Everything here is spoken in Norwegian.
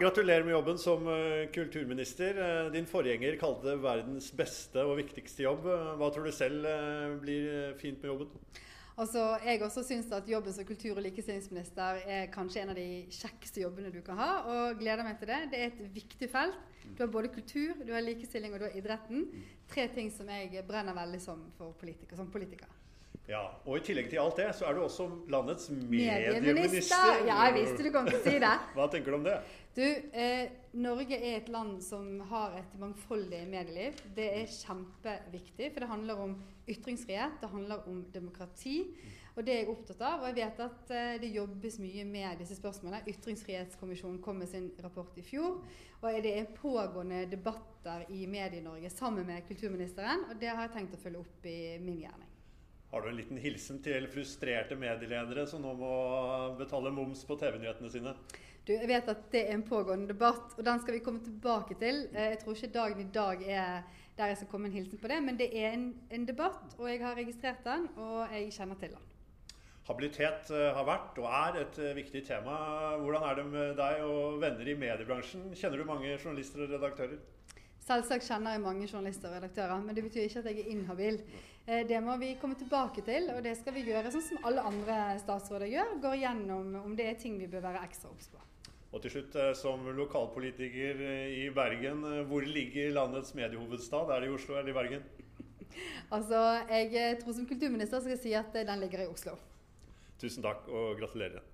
Gratulerer med jobben som eh, kulturminister. Eh, din forgjenger kalte det verdens beste og viktigste jobb. Hva tror du selv blir fint med jobben? Altså, jeg også syns at jobben som kultur- og likestillingsminister er kanskje en av de kjekkeste jobbene du kan ha, og gleder meg til det. Det er et viktig felt. Du har både kultur, du har likestilling og du har idretten. Tre ting som jeg brenner veldig som, politiker, som politiker. Ja, Og i tillegg til alt det, så er du også landets medieminister. Ja, jeg visste du kom til å si det. Hva tenker du om det? Du, eh, Norge er et land som har et mangfoldig medieliv. Det er kjempeviktig, for det handler om ytringsfrihet, det handler om demokrati. Og det er jeg opptatt av. Og jeg vet at eh, det jobbes mye med disse spørsmålene. Ytringsfrihetskommisjonen kom med sin rapport i fjor. Og det er pågående debatter i Medie-Norge sammen med kulturministeren. Og det har jeg tenkt å følge opp i min gjerning. Har du en liten hilsen til frustrerte medieledere som nå må betale moms på TV-nyhetene sine? Du, jeg vet at det er en pågående debatt, og den skal vi komme tilbake til. Eh, jeg tror ikke dagen i dag er der jeg skal komme en hilsen på det, men det er en, en debatt, og jeg har registrert den, og jeg kjenner til den. Habilitet eh, har vært og er et eh, viktig tema. Hvordan er det med deg og venner i mediebransjen? Kjenner du mange journalister og redaktører? Selvsagt kjenner jeg mange journalister og redaktører, men det betyr ikke at jeg er inhabil. Eh, det må vi komme tilbake til, og det skal vi gjøre sånn som alle andre statsråder gjør. Går gjennom om det er ting vi bør være ekstra obs på. Og til slutt, eh, som lokalpolitiker eh, i Bergen, hvor ligger landets mediehovedstad? Er det i Oslo eller i Bergen? altså, jeg tror som kulturminister skal jeg si at den ligger i Oslo. Tusen takk, og gratulerer.